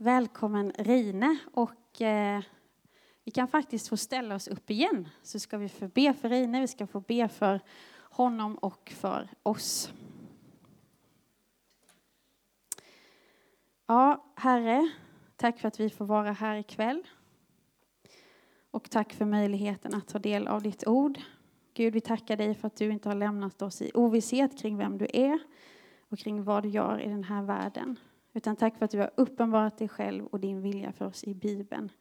Välkommen Rine och eh, vi kan faktiskt få ställa oss upp igen så ska vi få be för Rine, vi ska få be för honom och för oss. Ja, Herre, tack för att vi får vara här ikväll. Och tack för möjligheten att ta del av ditt ord. Gud, vi tackar dig för att du inte har lämnat oss i ovisshet kring vem du är och kring vad du gör i den här världen. Utan tack för att du har uppenbarat dig själv och din vilja för oss i Bibeln.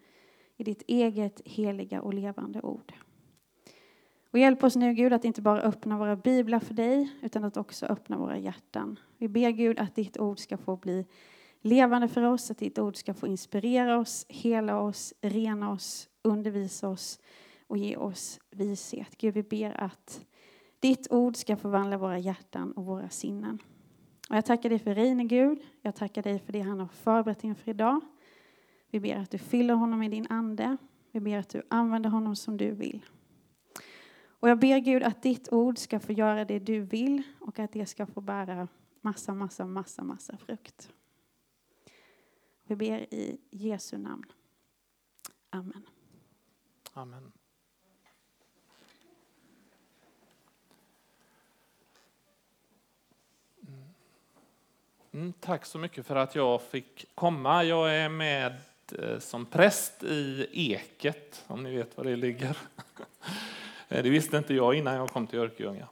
I ditt eget heliga och levande ord. Och hjälp oss nu Gud att inte bara öppna våra biblar för dig utan att också öppna våra hjärtan. Vi ber Gud att ditt ord ska få bli levande för oss, att ditt ord ska få inspirera oss, hela oss, rena oss, undervisa oss och ge oss vishet. Gud, vi ber att ditt ord ska förvandla våra hjärtan och våra sinnen. Och jag tackar dig för Reine, Gud. Jag tackar dig för det han har förberett inför idag. Vi ber att du fyller honom med din ande. Vi ber att du använder honom som du vill. Och jag ber Gud att ditt ord ska få göra det du vill och att det ska få bära massa, massa, massa, massa frukt. Vi ber i Jesu namn. Amen. Amen. Mm, tack så mycket för att jag fick komma. Jag är med eh, som präst i Eket, om ni vet var det ligger. Eh, det visste inte jag innan jag kom till Örkelljunga.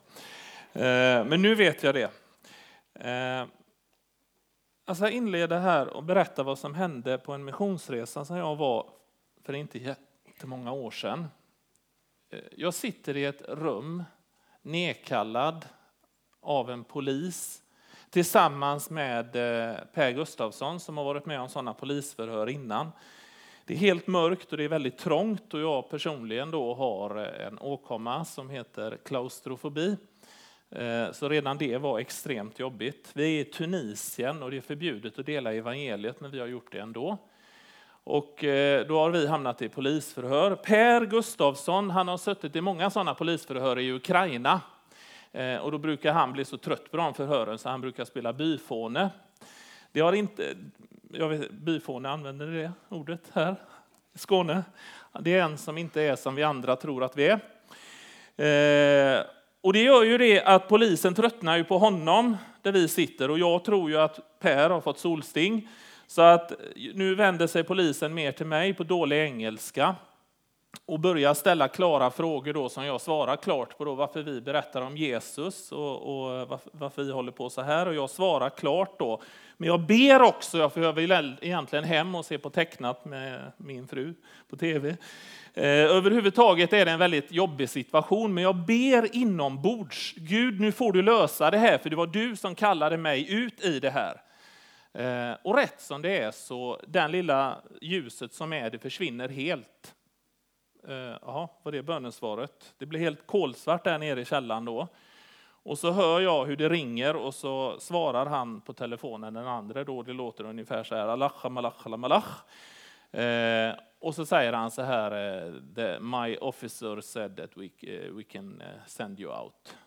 Eh, men nu vet jag det. Eh, alltså, jag ska inleda här och berätta vad som hände på en missionsresa som jag var för inte jättemånga år sedan. Eh, jag sitter i ett rum nedkallad av en polis tillsammans med eh, Per Gustafsson som har varit med om sådana polisförhör innan. Det är helt mörkt och det är väldigt trångt och jag personligen då har eh, en åkomma som heter klaustrofobi. Eh, så redan det var extremt jobbigt. Vi är i Tunisien och det är förbjudet att dela evangeliet men vi har gjort det ändå. Och då har vi hamnat i polisförhör. Per Gustafsson han har suttit i många sådana polisförhör i Ukraina Eh, och då brukar han bli så trött på de förhören så han brukar spela byfåne. Det har inte, jag vet, byfåne, använder det ordet här i Skåne? Det är en som inte är som vi andra tror att vi är. Eh, och det gör ju det att polisen tröttnar ju på honom där vi sitter och jag tror ju att Per har fått solsting. Så att nu vänder sig polisen mer till mig på dålig engelska och börja ställa klara frågor då som jag svarar klart på då, varför vi berättar om Jesus och, och varför, varför, vi håller på så här. Och jag svarar klart då. Men jag ber också, för jag vill egentligen hem och se på tecknat med min fru på tv. Eh, överhuvudtaget är det en väldigt jobbig situation, men jag ber inombords. Gud, nu får du lösa det här, för det var du som kallade mig ut i det här. Eh, och rätt som det är så, den lilla ljuset som är, det försvinner helt. Eh, jaha, var det bönesvaret? Det blir helt kolsvart där nere i källaren då. Och så hör jag hur det ringer och så svarar han på telefonen, den andra då, det låter ungefär så här, alach, malach, malach. Eh, och så säger han så här, eh, my officer said that we, eh, we can eh, send you out.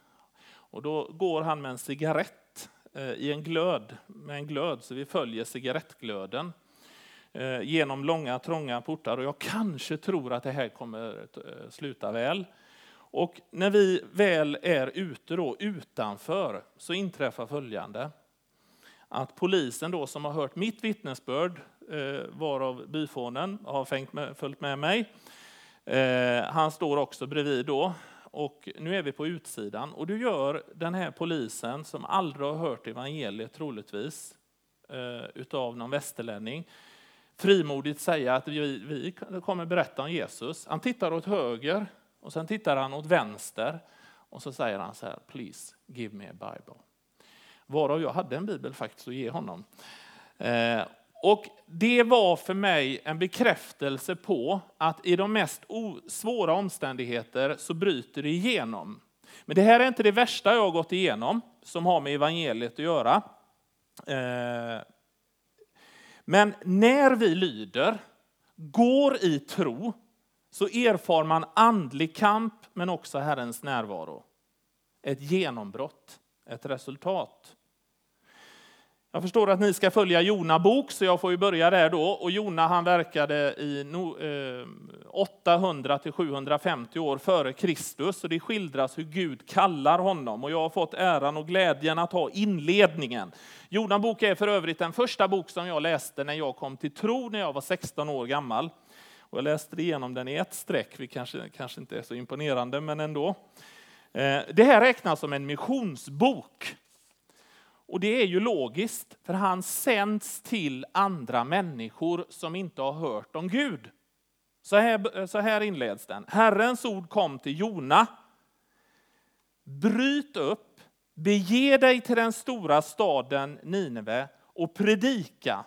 Och då går han med en cigarett i en glöd, med en glöd, så vi följer cigarettglöden. Eh, genom långa trånga portar och jag kanske tror att det här kommer eh, sluta väl. Och när vi väl är ute då, utanför så inträffar följande. Att polisen då som har hört mitt vittnesbörd, eh, varav byfånen har följt med mig, han står också bredvid då. Och nu är vi på utsidan och du gör den här polisen som aldrig har hört evangeliet troligtvis, utav någon västerlänning, frimodigt säga att vi, vi kommer berätta om Jesus. Han tittar åt höger och sen tittar han åt vänster och så säger han så här, please give me a Bible. Varav jag hade en bibel faktiskt att ge honom. Eh, och det var för mig en bekräftelse på att i de mest svåra omständigheter så bryter det igenom. Men det här är inte det värsta jag har gått igenom som har med evangeliet att göra. Eh, men när vi lyder, går i tro, så erfar man andlig kamp men också Herrens närvaro. Ett genombrott, ett resultat. Jag förstår att ni ska följa Jona bok, så jag får ju börja där då. Och Jona han verkade i 800 eh, till 750 år före Kristus, och det skildras hur Gud kallar honom. Och jag har fått äran och glädjen att ha inledningen. Jona bok är för övrigt den första bok som jag läste när jag kom till tro när jag var 16 år gammal. Och jag läste igenom den i ett streck, vilket kanske, kanske inte är så imponerande, men ändå. Eh, det här räknas som en missionsbok. Och det är ju logiskt, för han sänds till andra människor som inte har hört om Gud. Så här, så här inleds den. Herrens ord kom till Jona. Bryt upp, bege dig till den stora staden Nineve och predika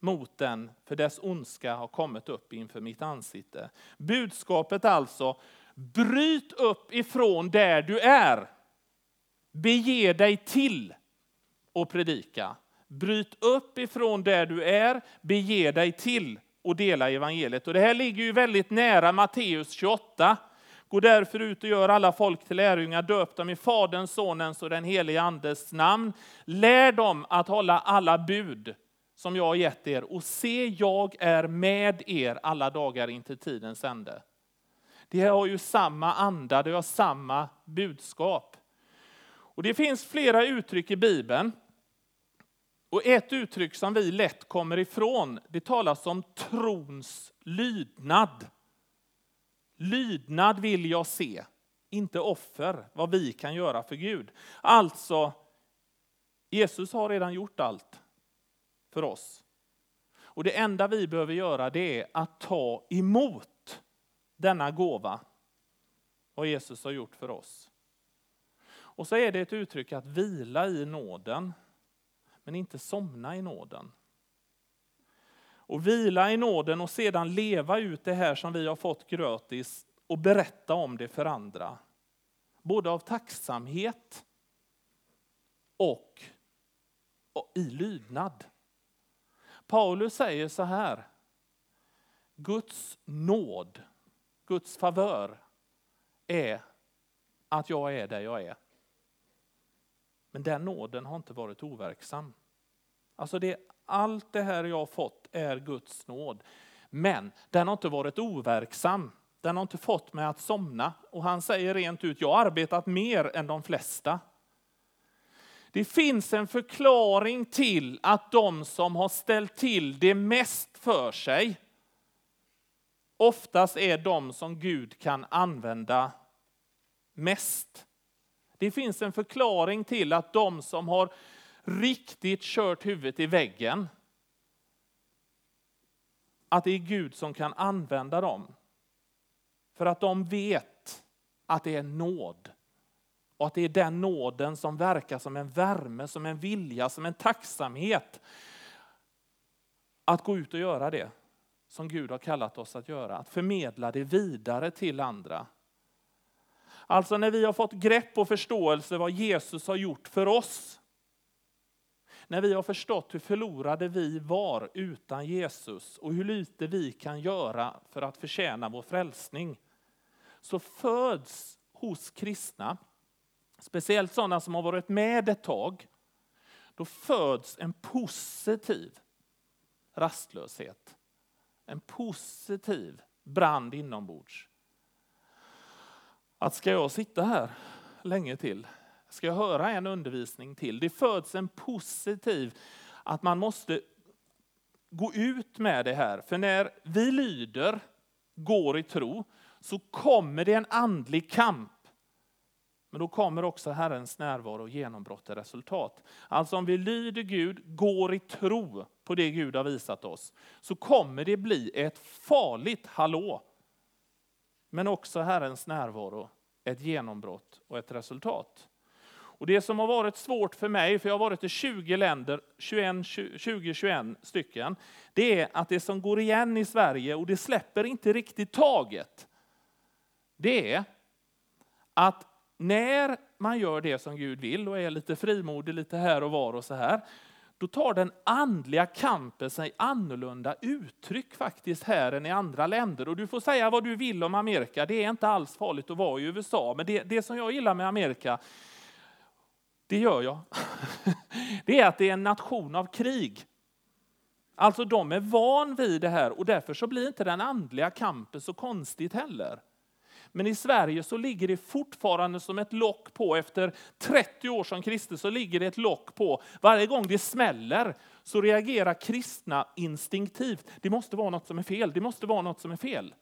mot den, för dess ondska har kommit upp inför mitt ansikte. Budskapet alltså, bryt upp ifrån där du är Bege dig till och predika. Bryt upp ifrån där du är, bege dig till och dela evangeliet. Och det här ligger ju väldigt nära Matteus 28. Gå därför ut och gör alla folk till lärjungar, döp dem i Faderns, Sonens och den helige Andes namn. Lär dem att hålla alla bud som jag har gett er och se, jag är med er alla dagar intill tidens ände. Det har ju samma anda, det har samma budskap. Och Det finns flera uttryck i Bibeln. Och Ett uttryck som vi lätt kommer ifrån, det talas om trons lydnad. Lydnad vill jag se, inte offer, vad vi kan göra för Gud. Alltså, Jesus har redan gjort allt för oss. Och det enda vi behöver göra det är att ta emot denna gåva, vad Jesus har gjort för oss. Och så är det ett uttryck att vila i nåden, men inte somna i nåden. Och vila i nåden och sedan leva ut det här som vi har fått gratis och berätta om det för andra. Både av tacksamhet och i lydnad. Paulus säger så här. Guds nåd, Guds favör är att jag är där jag är. Men den nåden har inte varit overksam. Alltså det, allt det här jag har fått är Guds nåd. Men den har inte varit overksam. Den har inte fått mig att somna. Och han säger rent ut, jag har arbetat mer än de flesta. Det finns en förklaring till att de som har ställt till det mest för sig oftast är de som Gud kan använda mest. Det finns en förklaring till att de som har riktigt kört huvudet i väggen, att det är Gud som kan använda dem. För att de vet att det är nåd. Och att det är den nåden som verkar som en värme, som en vilja, som en tacksamhet. Att gå ut och göra det som Gud har kallat oss att göra. Att förmedla det vidare till andra. Alltså när vi har fått grepp och förståelse vad Jesus har gjort för oss. När vi har förstått hur förlorade vi var utan Jesus och hur lite vi kan göra för att förtjäna vår frälsning. Så föds hos kristna, speciellt sådana som har varit med ett tag, då föds en positiv rastlöshet. En positiv brand inombords att ska jag sitta här länge till? Ska jag höra en undervisning till? Det föds en positiv, att man måste gå ut med det här. För när vi lyder, går i tro, så kommer det en andlig kamp. Men då kommer också Herrens närvaro och genombrott och resultat. Alltså om vi lyder Gud, går i tro på det Gud har visat oss, så kommer det bli ett farligt hallå men också Herrens närvaro, ett genombrott och ett resultat. Och Det som har varit svårt för mig, för jag har varit i 20 länder, 20-21 stycken, det är att det som går igen i Sverige, och det släpper inte riktigt taget, det är att när man gör det som Gud vill och är lite frimodig lite här och var och så här, då tar den andliga kampen sig annorlunda uttryck faktiskt här än i andra länder. Och du får säga vad du vill om Amerika, det är inte alls farligt att vara i USA. Men det, det som jag gillar med Amerika, Det gör jag. Det är att det är en nation av krig. Alltså de är van vid det här och därför så blir inte den andliga kampen så konstigt heller. Men i Sverige så ligger det fortfarande som ett lock på, efter 30 år som kristen så ligger det ett lock på. Varje gång det smäller så reagerar kristna instinktivt. Det måste vara något som är fel, det måste vara något som är fel.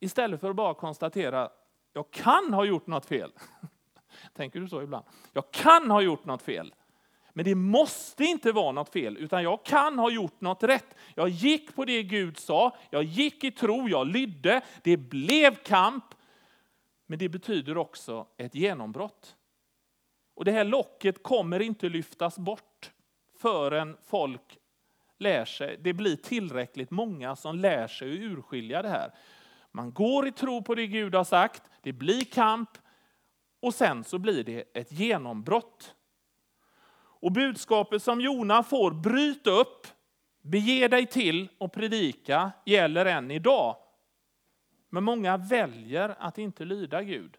Istället för att bara konstatera, jag kan ha gjort något fel. Tänker du så ibland? Jag kan ha gjort något fel. Men det måste inte vara något fel, utan jag kan ha gjort något rätt. Jag gick på det Gud sa, jag gick i tro, jag lydde, det blev kamp. Men det betyder också ett genombrott. Och det här locket kommer inte lyftas bort förrän folk lär sig. Det blir tillräckligt många som lär sig att urskilja det här. Man går i tro på det Gud har sagt, det blir kamp och sen så blir det ett genombrott. Och budskapet som Jona får, bryt upp, bege dig till och predika, gäller än idag. Men många väljer att inte lyda Gud.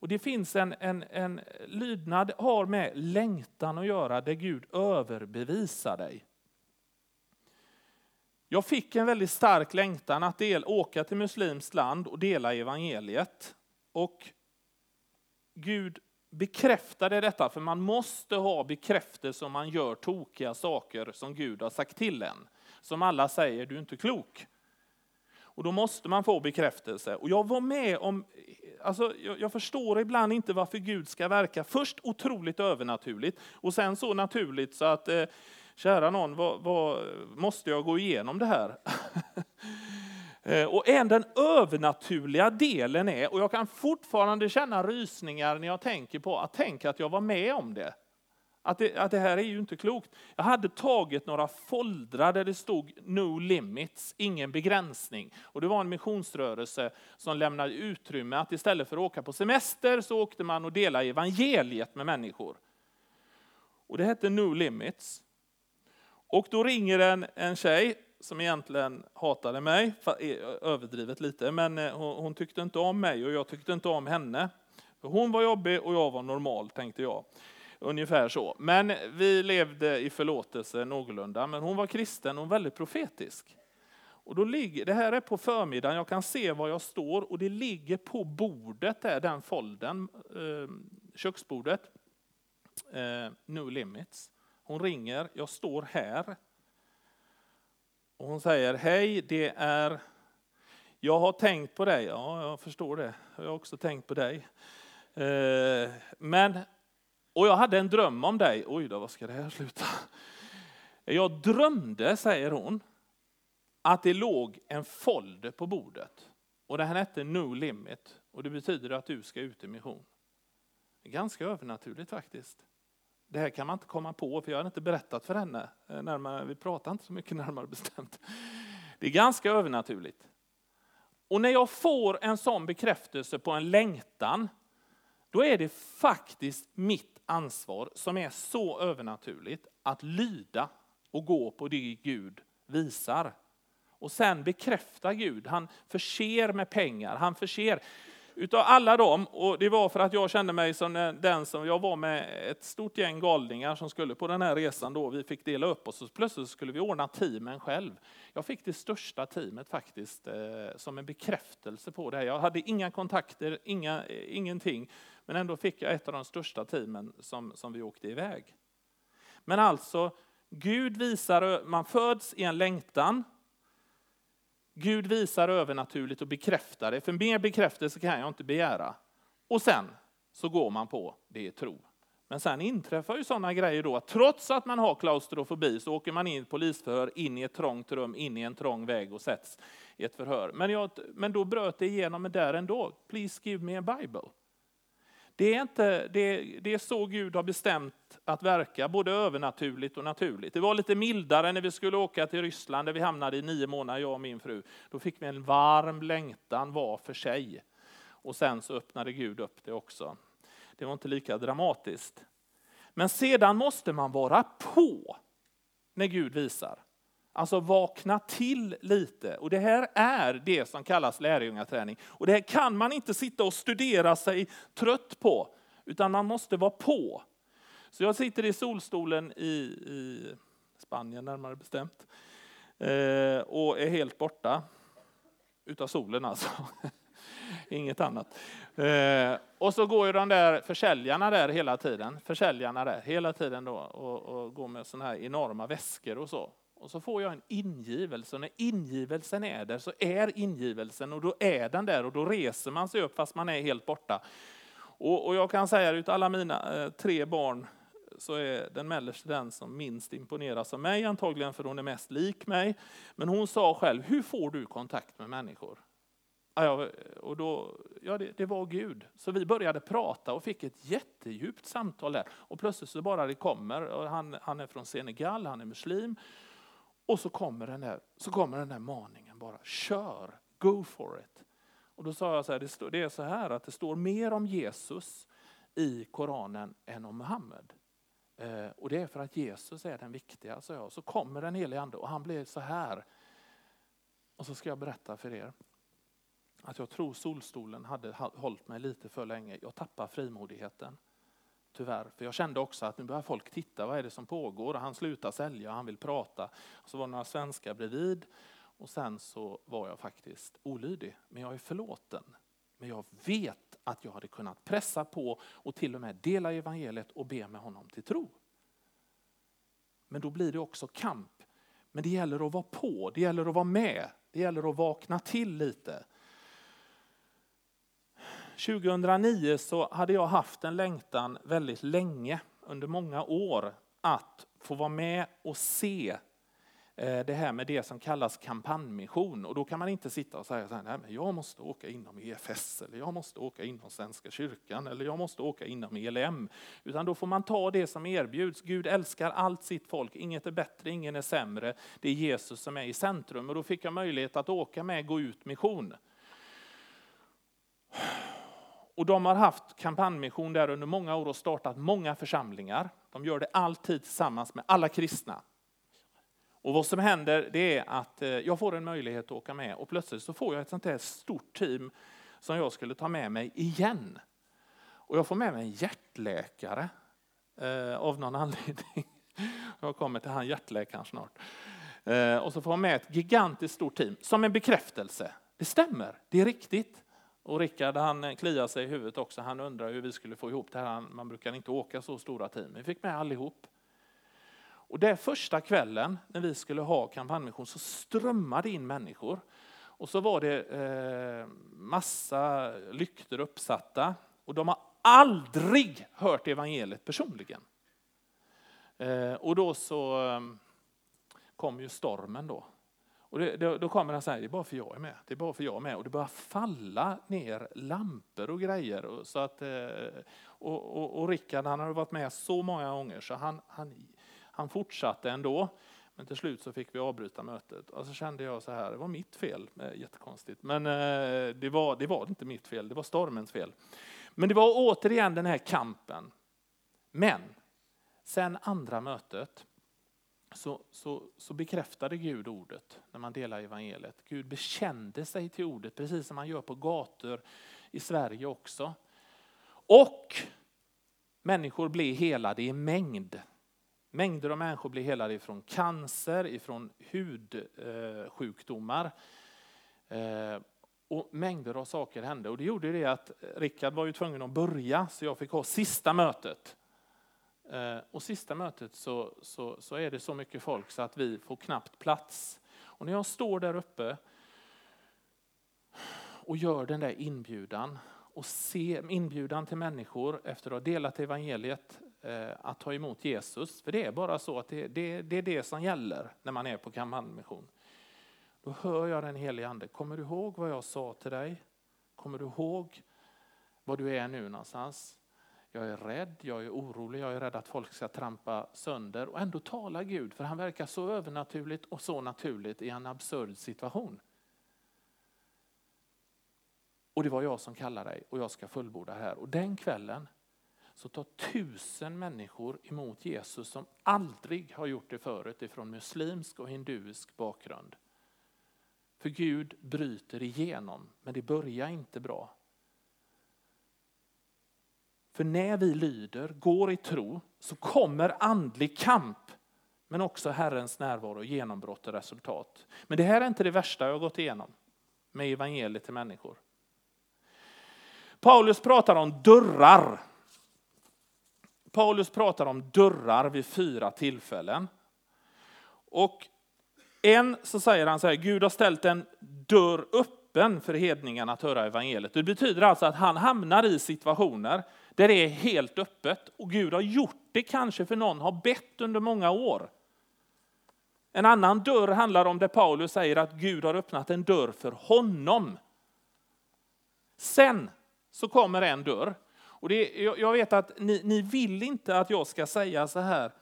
Och det finns en, en, en lydnad har med längtan att göra, där Gud överbevisar dig. Jag fick en väldigt stark längtan att del, åka till muslimskt land och dela evangeliet. Och Gud bekräftade detta, för man måste ha bekräftelse om man gör tokiga saker som Gud har sagt till en. Som alla säger, du är inte klok. Och då måste man få bekräftelse. Och jag var med om, alltså jag, jag, förstår ibland inte varför Gud ska verka först otroligt övernaturligt och sen så naturligt så att, eh, kära någon, vad, vad, måste jag gå igenom det här? Eh, och en den övernaturliga delen är, och jag kan fortfarande känna rysningar när jag tänker på att tänka att jag var med om det. Att det, att det här är ju inte klokt. Jag hade tagit några foldrar där det stod No limits, ingen begränsning. Och det var en missionsrörelse som lämnade utrymme att istället för att åka på semester så åkte man och delade evangeliet med människor. Och det hette No limits. Och då ringer en, en tjej som egentligen hatade mig, eh, överdrivet lite, men eh, hon, tyckte inte om mig och jag tyckte inte om henne. Hon var jobbig och jag var normal, tänkte jag. Ungefär så. Men vi levde i förlåtelse någorlunda. Men hon var kristen och väldigt profetisk. Och då ligger, det här är på förmiddagen, jag kan se var jag står och det ligger på bordet där, den folden, ehm, köksbordet. Eh, no limits. Hon ringer, jag står här och hon säger, hej, det är, jag har tänkt på dig. Ja, jag förstår det. Jag har också tänkt på dig. Eh, men, och jag hade en dröm om dig. Oj då, vad ska det här sluta? Jag drömde, säger hon, att det låg en folder på bordet. Och den hette No Limit. Och det betyder att du ska ut i mission. Ganska övernaturligt faktiskt. Det här kan man inte komma på, för jag har inte berättat för henne. Eh, närmare, vi pratar inte så mycket närmare bestämt. Det är ganska övernaturligt. Och när jag får en sån bekräftelse på en längtan, då är det faktiskt mitt ansvar som är så övernaturligt att lyda och gå på det Gud visar. Och sen bekräfta Gud. Han förser med pengar, han förser. Utav alla dem, och det var för att jag kände mig som den som, jag var med ett stort gäng galningar som skulle på den här resan då, vi fick dela upp oss och plötsligt skulle vi ordna teamen själv. Jag fick det största teamet faktiskt eh, som en bekräftelse på det. Jag hade inga kontakter, inga, eh, ingenting, men ändå fick jag ett av de största teamen som, som vi åkte iväg. Men alltså, Gud visar, man föds i en längtan, Gud visar övernaturligt och bekräftar det, för mer bekräftelse kan jag inte begära. Och sen så går man på det är tro. Men sen inträffar ju sådana grejer då att trots att man har klaustrofobi så åker man in i polisförhör, in i ett trångt rum, in i en trång väg och sätts i ett förhör. Men, jag, men då bröt det igenom där ändå. Please give me a Bible. Det är, inte, det, det är så Gud har bestämt att verka, både övernaturligt och naturligt. Det var lite mildare när vi skulle åka till Ryssland, där vi hamnade i nio månader, jag och min fru. Då fick vi en varm längtan var för sig. Och sen så öppnade Gud upp det också. Det var inte lika dramatiskt. Men sedan måste man vara på när Gud visar. Alltså vakna till lite. Och det här är det som kallas lärjungaträning. Och det här kan man inte sitta och studera sig trött på, utan man måste vara på. Så jag sitter i solstolen i, i Spanien närmare bestämt eh, och är helt borta utav solen alltså. Inget annat. Eh, och så går ju de där försäljarna där hela tiden, försäljarna där hela tiden då och, och går med sådana här enorma väskor och så. Och så får jag en ingivelse och när ingivelsen är där så är ingivelsen och då är den där och då reser man sig upp fast man är helt borta. Och, och jag kan säga att alla mina eh, tre barn så är den mellersta den som minst imponeras av mig antagligen för hon är mest lik mig. Men hon sa själv, hur får du kontakt med människor? Ja, och då, ja, det, det, var Gud. Så vi började prata och fick ett jättedjupt samtal där. Och plötsligt så bara det kommer, och han, han är från Senegal, han är muslim. Och så kommer den där, så kommer den där maningen bara, kör, go for it. Och då sa jag så här, det, stå, det är så här att det står mer om Jesus i Koranen än om Muhammed. Eh, och det är för att Jesus är den viktiga, sa jag. Så kommer den helige ande och han blir så här. Och så ska jag berätta för er att jag tror solstolen hade hållit mig lite för länge. Jag tappar frimodigheten. Tyvärr, för jag kände också att nu börjar folk titta, vad är det som pågår? Han slutar sälja, han vill prata. så var det några svenskar bredvid och sen så var jag faktiskt olydig. Men jag är förlåten. Men jag vet att jag hade kunnat pressa på och till och med dela evangeliet och be med honom till tro. Men då blir det också kamp. Men det gäller att vara på, det gäller att vara med, det gäller att vakna till lite. 2009 så hade jag haft en längtan väldigt länge, under många år, att få vara med och se eh, det här med det som kallas kampanjmission. Och då kan man inte sitta och säga så här, nej men jag måste åka inom EFS, eller jag måste åka inom Svenska kyrkan, eller jag måste åka inom ELM. Utan då får man ta det som erbjuds. Gud älskar allt sitt folk, inget är bättre, ingen är sämre. Det är Jesus som är i centrum. Och då fick jag möjlighet att åka med Gå ut mission. Och de har haft kampanjmission där under många år och startat många församlingar. De gör det alltid tillsammans med alla kristna. Och vad som händer det är att eh, jag får en möjlighet att åka med och plötsligt så får jag ett sånt här stort team som jag skulle ta med mig igen. Och jag får med mig en hjärtläkare eh, av någon anledning. Jag kommer till han hjärtläkaren snart. Eh, och så får jag med ett gigantiskt stort team som en bekräftelse. Det stämmer, det är riktigt. Och Rickard han kliar sig i huvudet också. Han undrar hur vi skulle få ihop det här. Man brukar inte åka så stora team. Vi fick med allihop. Och det första kvällen när vi skulle ha kampanjmission så strömmade in människor. Och så var det eh, massa lyktor uppsatta. Och de har aldrig hört evangeliet personligen. Eh, och då så eh, kom ju stormen då. Och det, då, då kommer han säga, det är bara för jag är med. Det är bara för jag är med. Och det börjar falla ner lampor och grejer. Och, så att, eh, och, och, och Rickard han har varit med så många gånger så han, han, han fortsatte ändå. Men till slut så fick vi avbryta mötet. Och så kände jag så här, det var mitt fel. Eh, jättekonstigt. Men eh, det var, det var inte mitt fel, det var stormens fel. Men det var återigen den här kampen. Men sen andra mötet så, så, så bekräftade Gud ordet när man delar evangeliet. Gud bekände sig till ordet precis som man gör på gator i Sverige också. Och människor blev helade i mängd. Mängder av människor blev helade ifrån cancer, ifrån hudsjukdomar. Eh, och mängder av saker hände. Och det gjorde det att Rickard var ju tvungen att börja, så jag fick ha sista mötet. Eh, och sista mötet så, så, så är det så mycket folk så att vi får knappt plats. Och när jag står där uppe och gör den där inbjudan och se, inbjudan till människor efter att ha delat evangeliet eh, att ta emot Jesus. För det är bara så att det, det, det är det som gäller när man är på kampanjmission. Då hör jag den helige ande. Kommer du ihåg vad jag sa till dig? Kommer du ihåg var du är nu någonstans? Jag är rädd, jag är orolig, jag är rädd att folk ska trampa sönder. Och ändå talar Gud, för han verkar så övernaturligt och så naturligt i en absurd situation. Och det var jag som kallade dig och jag ska fullborda här. Och den kvällen så tar tusen människor emot Jesus som aldrig har gjort det förut ifrån muslimsk och hinduisk bakgrund. För Gud bryter igenom, men det börjar inte bra. För när vi lyder, går i tro, så kommer andlig kamp. Men också Herrens närvaro, genombrott och resultat. Men det här är inte det värsta jag har gått igenom med evangeliet till människor. Paulus pratar om dörrar. Paulus pratar om dörrar vid fyra tillfällen. Och en så säger han så här, Gud har ställt en dörr öppen för hedningarna att höra evangeliet. Det betyder alltså att han hamnar i situationer där det är helt öppet och Gud har gjort det kanske för någon har bett under många år. En annan dörr handlar om det Paulus säger att Gud har öppnat en dörr för honom. Sen så kommer en dörr. Och det, jag vet att ni, ni vill inte att jag ska säga så här,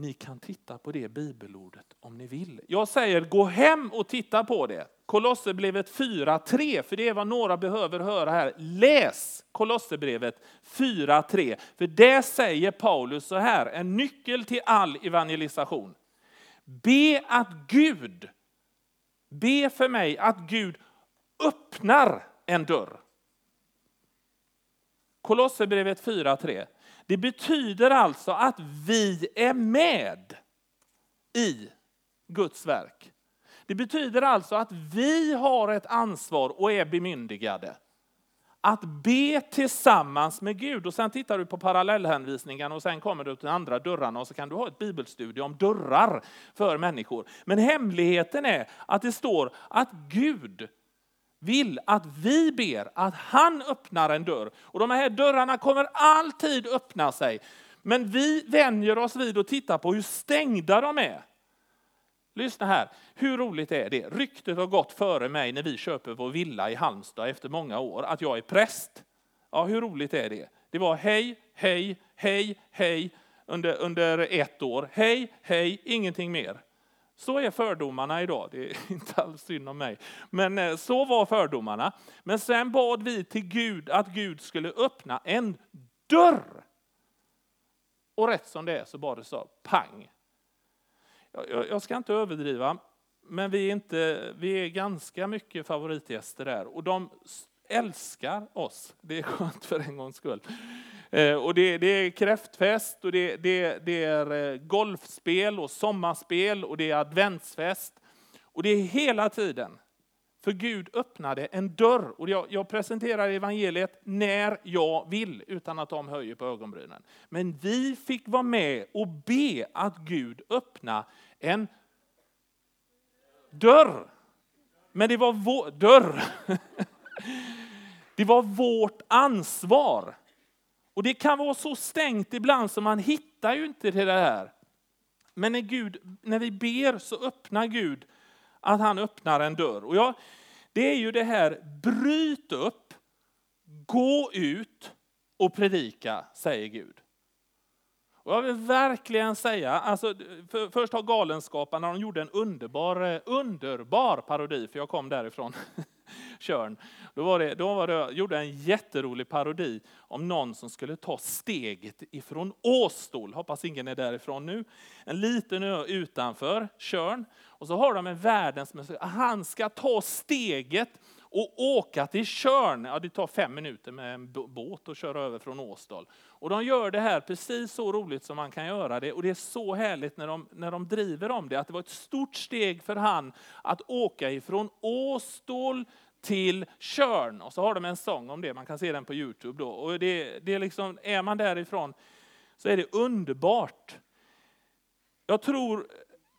ni kan titta på det bibelordet om ni vill. Jag säger gå hem och titta på det. Kolosserbrevet 4.3, för det är vad några behöver höra här. Läs Kolosserbrevet 4.3, för det säger Paulus så här, en nyckel till all evangelisation. Be att Gud, be för mig att Gud öppnar en dörr. Kolosserbrevet 4.3. Det betyder alltså att vi är med i Guds verk. Det betyder alltså att vi har ett ansvar och är bemyndigade att be tillsammans med Gud. Och sen tittar du på parallellhänvisningen och sen kommer du till andra dörrarna och så kan du ha ett bibelstudie om dörrar för människor. Men hemligheten är att det står att Gud vill att vi ber att han öppnar en dörr. Och de här dörrarna kommer alltid öppna sig. Men vi vänjer oss vid att titta på hur stängda de är. Lyssna här, hur roligt är det? Ryktet har gått före mig när vi köper vår villa i Halmstad efter många år, att jag är präst. Ja, hur roligt är det? Det var hej, hej, hej, hej under, under ett år. Hej, hej, ingenting mer. Så är fördomarna idag, det är inte alls synd om mig. Men eh, så var fördomarna. Men sen bad vi till Gud att Gud skulle öppna en dörr. Och rätt som det är så bara det så, pang. Jag, jag ska inte överdriva, men vi är, inte, vi är ganska mycket favoritgäster där. Och de älskar oss, det är skönt för en gångs skull. Eh, och det, det, är kräftfest, och det, det, det, är eh, golfspel och sommarspel och det är adventsfest. Och det är hela tiden. För Gud öppnade en dörr. Och jag, jag presenterar evangeliet när jag vill, utan att de höjer på ögonbrynen. Men vi fick vara med och be att Gud öppna en dörr. Men det var vår dörr. Det var vårt ansvar. Och det kan vara så stängt ibland så man hittar ju inte till det här. Men när, Gud, när vi ber så öppnar Gud att han öppnar en dörr. Och jag, det är ju det här, bryt upp, gå ut och predika, säger Gud. Och jag vill verkligen säga, alltså, för, först har Galenskaparna, de gjorde en underbar, underbar parodi, för jag kom därifrån, Körn. Då, var det, då var det, gjorde en jätterolig parodi om någon som skulle ta steget ifrån Åstol, hoppas ingen är därifrån nu, en liten ö utanför Körn. Och så har de en världens, han ska ta steget och åka till Körn. Ja, det tar fem minuter med en båt att köra över från Åstol. Och de gör det här precis så roligt som man kan göra det. Och det är så härligt när de, när de driver om det. Att det var ett stort steg för han att åka ifrån Åstol till Körn. Och så har de en sång om det, man kan se den på Youtube. Då. Och det, det är, liksom, är man därifrån så är det underbart. Jag tror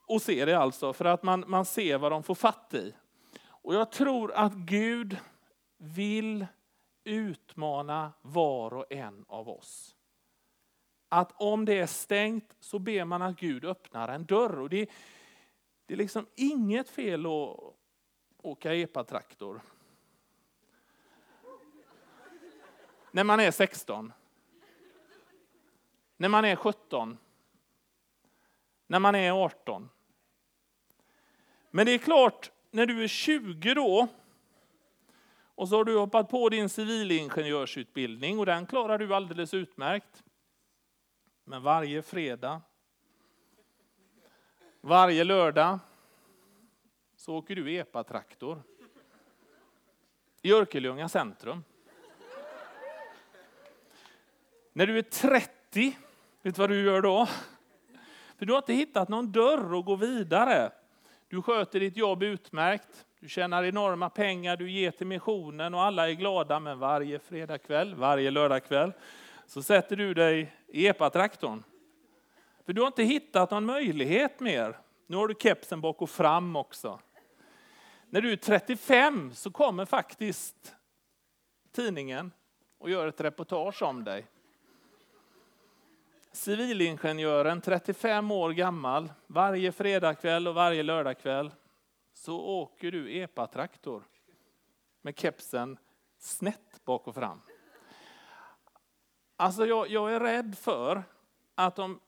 och ser det alltså, för att man, man ser vad de får fatt i. Och jag tror att Gud vill utmana var och en av oss. Att om det är stängt så ber man att Gud öppnar en dörr. Och det, det är liksom inget fel att åka epatraktor. När man är 16. När man är 17. När man är 18. Men det är klart, när du är 20 då och så har du hoppat på din civilingenjörsutbildning och den klarar du alldeles utmärkt. Men varje fredag, varje lördag så åker du epatraktor i Örkelljunga centrum. När du är 30, vet du vad du gör då? För du har inte hittat någon dörr att gå vidare. Du sköter ditt jobb utmärkt. Du tjänar enorma pengar, du ger till missionen och alla är glada. Men varje fredagkväll, varje lördagkväll så sätter du dig i epatraktorn. För du har inte hittat någon möjlighet mer. Nu har du kepsen bak och fram också. När du är 35 så kommer faktiskt tidningen och gör ett reportage om dig. Civilingenjören, 35 år gammal, varje fredagkväll och varje lördagkväll så åker du epatraktor med kepsen snett bak och fram. Alltså jag, jag är rädd för att om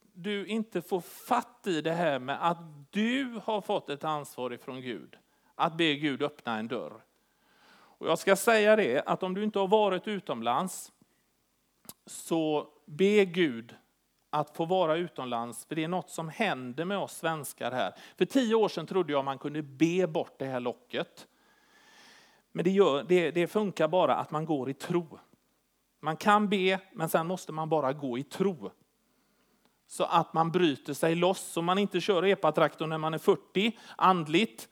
du inte får fatt i det här med att du har fått ett ansvar ifrån Gud, att be Gud öppna en dörr. Och jag ska säga det, att om du inte har varit utomlands, så be Gud att få vara utomlands, för det är något som händer med oss svenskar här. För tio år sedan trodde jag man kunde be bort det här locket. Men det, gör, det, det funkar bara att man går i tro. Man kan be, men sen måste man bara gå i tro. Så att man bryter sig loss, så man inte kör epatraktorn när man är 40, andligt.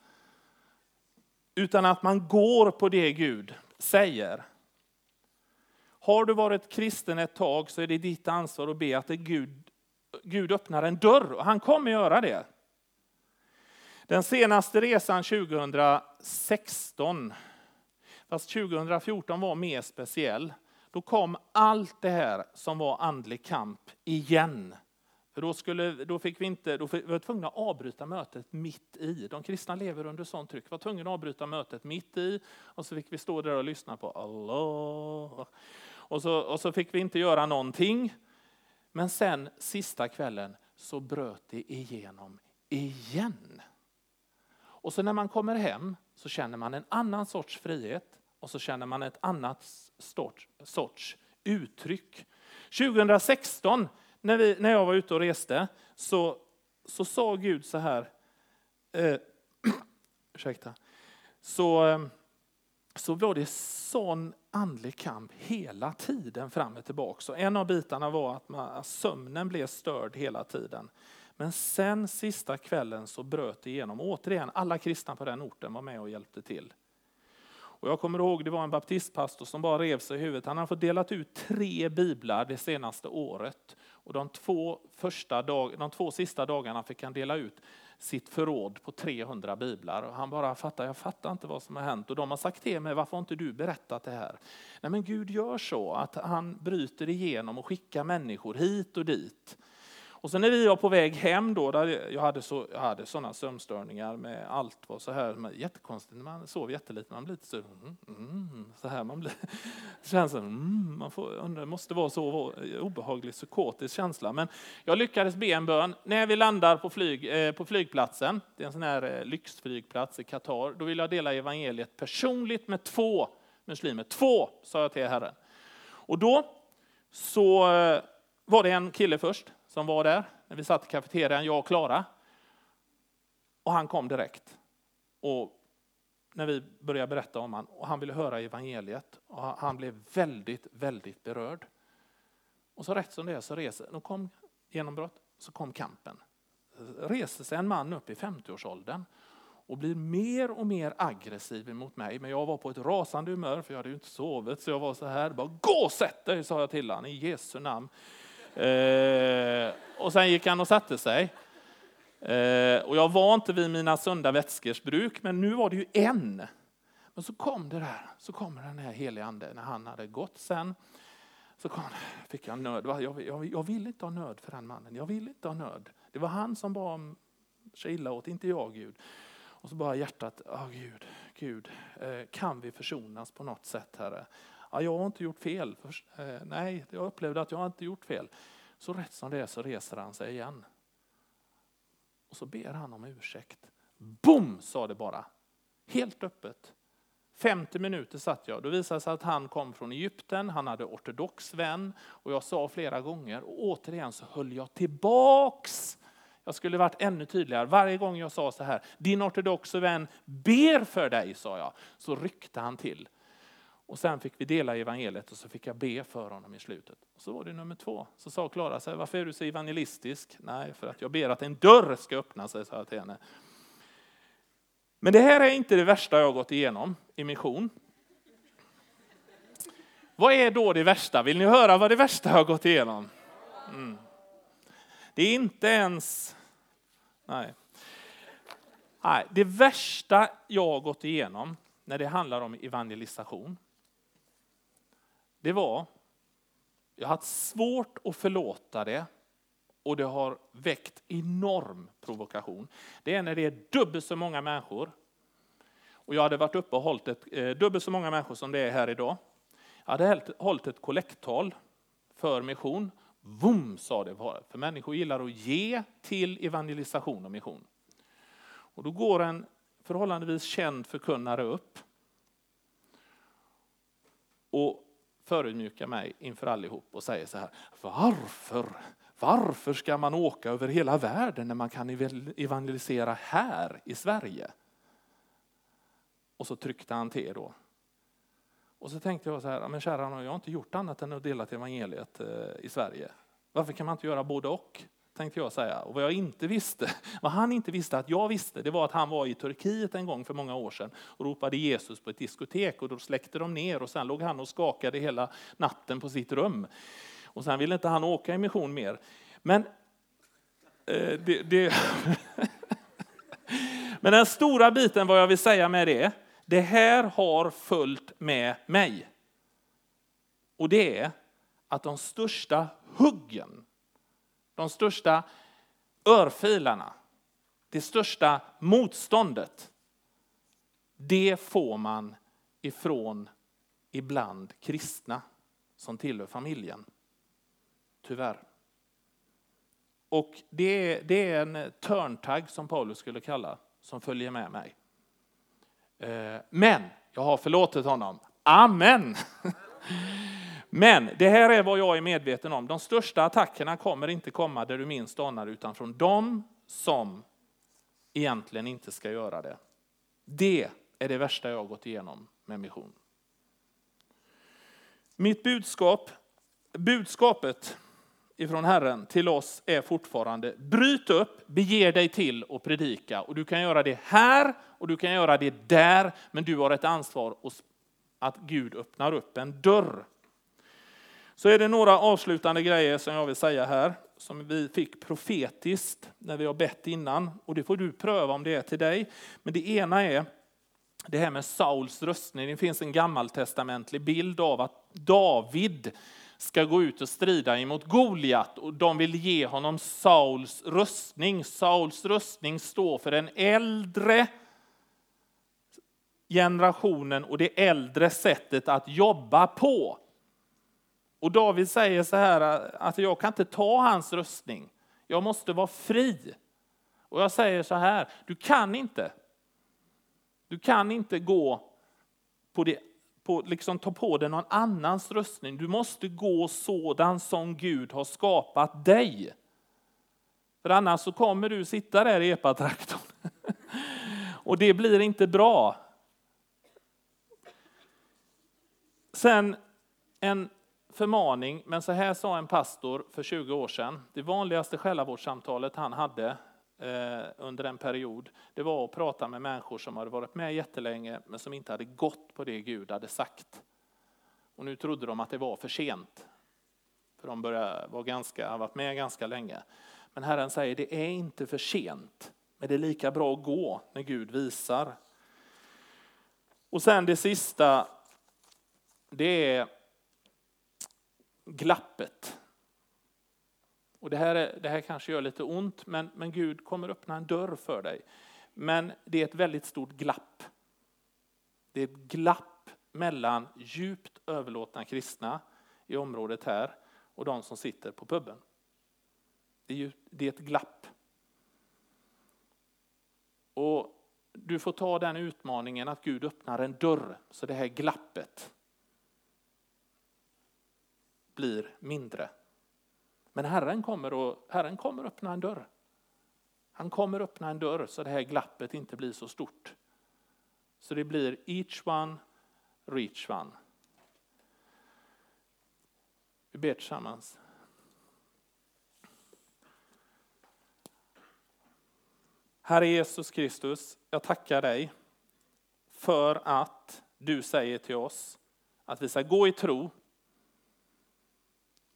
Utan att man går på det Gud säger. Har du varit kristen ett tag så är det ditt ansvar att be att Gud, Gud öppnar en dörr och han kommer göra det. Den senaste resan 2016, fast 2014 var mer speciell, då kom allt det här som var andlig kamp igen. För då, skulle, då, fick vi inte, då var vi tvungna att avbryta mötet mitt i. De kristna lever under sånt tryck. Vi var tvungna att avbryta mötet mitt i och så fick vi stå där och lyssna på Allah. Och så, och så fick vi inte göra någonting. Men sen sista kvällen så bröt det igenom igen. Och så när man kommer hem så känner man en annan sorts frihet och så känner man ett annat sorts, sorts uttryck. 2016 när, vi, när jag var ute och reste så, så sa Gud så här, eh, ursäkta, så, eh, så var det sån andlig kamp hela tiden fram och tillbaka. Så en av bitarna var att, man, sömnen blev störd hela tiden. Men sen sista kvällen så bröt det igenom. Återigen, alla kristna på den orten var med och hjälpte till. Och jag kommer ihåg det var en baptistpastor som bara rev sig i huvudet. Han hade fått delat ut tre biblar det senaste året. Och de två, första dag, de två sista dagarna fick han dela ut sitt förråd på 300 biblar. Och han bara fattar, jag fattar inte vad som har hänt. Och de har sagt till mig, varför har inte du berättat det här? Nej men Gud gör så att han bryter igenom och skickar människor hit och dit. Och sen när vi var på väg hem då, där jag hade, så, jag hade sådana sömnstörningar med allt var så här, jättekonstigt, man sov jättelite, man blir lite så, mm, mm, mm, så här, man blir, det känns som, mm, man får, undrar, det måste vara så obehaglig psykotisk känsla. Men jag lyckades be en bön. När vi landar på, flyg, eh, på flygplatsen, det är en sån här eh, lyxflygplats i Qatar, då vill jag dela evangeliet personligt med två muslimer. Två, sa jag till Herren. Och då så eh, var det en kille först som var där när vi satt i kafeterian, jag och Klara. Och han kom direkt. Och när vi började berätta om honom och han ville höra evangeliet. Och han blev väldigt, väldigt berörd. Och så rätt som det är så reser, de kom genombrott, så kom kampen. Reser sig en man upp i 50-årsåldern och blir mer och mer aggressiv mot mig. Men jag var på ett rasande humör för jag hade ju inte sovit så jag var så här, bara gå och sätt dig sa jag till honom i Jesu namn. Eh, och sen gick han och satte sig. Eh, och jag var inte vid mina sunda vätskors bruk, men nu var det ju en. Men så kom det där, så kommer den här helige ande när han hade gått sen. Så kom, fick jag nöd. Jag, jag, jag vill inte ha nöd för den mannen. Jag vill inte ha nöd. Det var han som bad sig illa åt, inte jag Gud. Och så bara hjärtat, oh, Gud, Gud, eh, kan vi försonas på något sätt Herre? Ja, jag har inte gjort fel. Eh, nej, jag upplevde att jag inte gjort fel. Så rätt som det är så reser han sig igen. Och så ber han om ursäkt. Bom! sa det bara. Helt öppet. 50 minuter satt jag. Då visade det sig att han kom från Egypten, han hade ortodox vän och jag sa flera gånger och återigen så höll jag tillbaks. Jag skulle varit ännu tydligare. Varje gång jag sa så här, din ortodoxa vän ber för dig, sa jag, så ryckte han till. Och sen fick vi dela evangeliet och så fick jag be för honom i slutet. Och så var det nummer två. Så sa Klara, så varför är du så evangelistisk? Nej, för att jag ber att en dörr ska öppna sig, sa jag till henne. Men det här är inte det värsta jag gått igenom i mission. Vad är då det värsta? Vill ni höra vad det värsta jag gått igenom? Mm. Det är inte ens... Nej. Nej. Det värsta jag gått igenom när det handlar om evangelisation, det var, jag har haft svårt att förlåta det och det har väckt enorm provokation. Det är när det är dubbelt så många människor. Och jag hade varit uppe och hållit ett, eh, dubbelt så många människor som det är här idag. Jag hade hållit ett kollekttal för mission. Vum, sa det, för människor gillar att ge till evangelisation och mission. Och då går en förhållandevis känd förkunnare upp och förödmjukar mig inför allihop och säger så här, varför varför ska man åka över hela världen när man kan evangelisera här i Sverige? Och så tryckte han till då. Och så tänkte jag så här, men kära jag har inte gjort annat än att dela evangeliet eh, i Sverige. Varför kan man inte göra både och? Tänkte jag säga. Och vad jag inte visste, vad han inte visste att jag visste, det var att han var i Turkiet en gång för många år sedan och ropade Jesus på ett diskotek och då släckte de ner och sen låg han och skakade hela natten på sitt rum. Och sen ville inte han åka i mission mer. Men eh, det, det Men den stora biten vad jag vill säga med det, det här har följt med mig. Och det är att de största huggen, de största örfilarna, det största motståndet, det får man ifrån ibland kristna som tillhör familjen. Tyvärr. Och det är, det är en törntagg som Paulus skulle kalla, som följer med mig. Eh, men jag har förlåtit honom. Amen! Men det här är vad jag är medveten om. De största attackerna kommer inte komma där du minst anar, utan från dem som egentligen inte ska göra det. Det är det värsta jag har gått igenom med mission. Mitt budskap, budskapet ifrån Herren till oss är fortfarande bryt upp, bege dig till och predika. Och du kan göra det här och du kan göra det där, men du har ett ansvar att Gud öppnar upp en dörr. Så är det några avslutande grejer som jag vill säga här, som vi fick profetiskt när vi har bett innan. Och det får du pröva om det är till dig. Men det ena är det här med Sauls röstning. Det finns en gammaltestamentlig bild av att David ska gå ut och strida emot Goliat och de vill ge honom Sauls röstning. Sauls röstning står för den äldre generationen och det äldre sättet att jobba på. Och David säger så här att jag kan inte ta hans röstning. Jag måste vara fri. Och jag säger så här, du kan inte. Du kan inte gå på det på, liksom ta på dig någon annans röstning. Du måste gå sådan som Gud har skapat dig. För annars så kommer du sitta där i epatraktorn. Och det blir inte bra. Sen en förmaning, men så här sa en pastor för 20 år sedan. Det vanligaste själavårdssamtalet han hade Eh, under en period, det var att prata med människor som hade varit med jättelänge men som inte hade gått på det Gud hade sagt. Och nu trodde de att det var för sent. För de började vara ganska, har varit med ganska länge. Men Herren säger det är inte för sent. Men det är lika bra att gå när Gud visar. Och sen det sista, det är glappet. Och det här, är, det här kanske gör lite ont, men, men Gud kommer öppna en dörr för dig. Men det är ett väldigt stort glapp. Det är ett glapp mellan djupt överlåtna kristna i området här och de som sitter på puben. Det är, ju, det är ett glapp. Och du får ta den utmaningen att Gud öppnar en dörr så det här glappet blir mindre. Men Herren kommer, att, Herren kommer öppna en dörr. Han kommer öppna en dörr så det här glappet inte blir så stort. Så det blir each one, reach one. Vi ber tillsammans. Herre Jesus Kristus, jag tackar dig för att du säger till oss att vi ska gå i tro.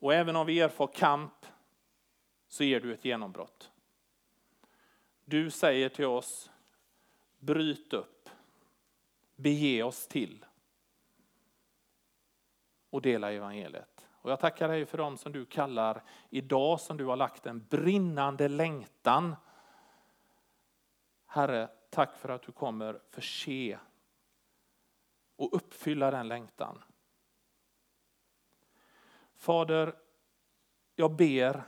Och även om vi erfar kamp så ger du ett genombrott. Du säger till oss, bryt upp, bege oss till och dela evangeliet. Och jag tackar dig för dem som du kallar idag, som du har lagt en brinnande längtan. Herre, tack för att du kommer förse och uppfylla den längtan. Fader, jag ber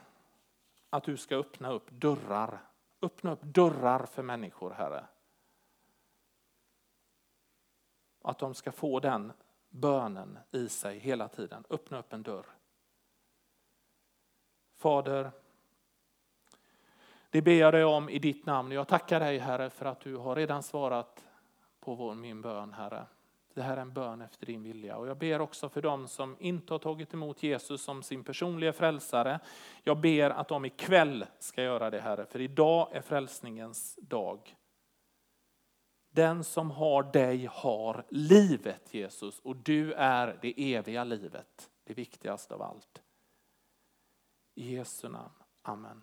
att du ska öppna upp dörrar. Öppna upp dörrar för människor, Herre. Att de ska få den bönen i sig hela tiden. Öppna upp en dörr. Fader, det ber jag dig om i ditt namn. Jag tackar dig Herre för att du har redan svarat på vår, min bön Herre. Det här är en bön efter din vilja. Och jag ber också för dem som inte har tagit emot Jesus som sin personliga frälsare. Jag ber att de ikväll ska göra det Herre, för idag är frälsningens dag. Den som har dig har livet Jesus och du är det eviga livet, det viktigaste av allt. I Jesu namn, Amen.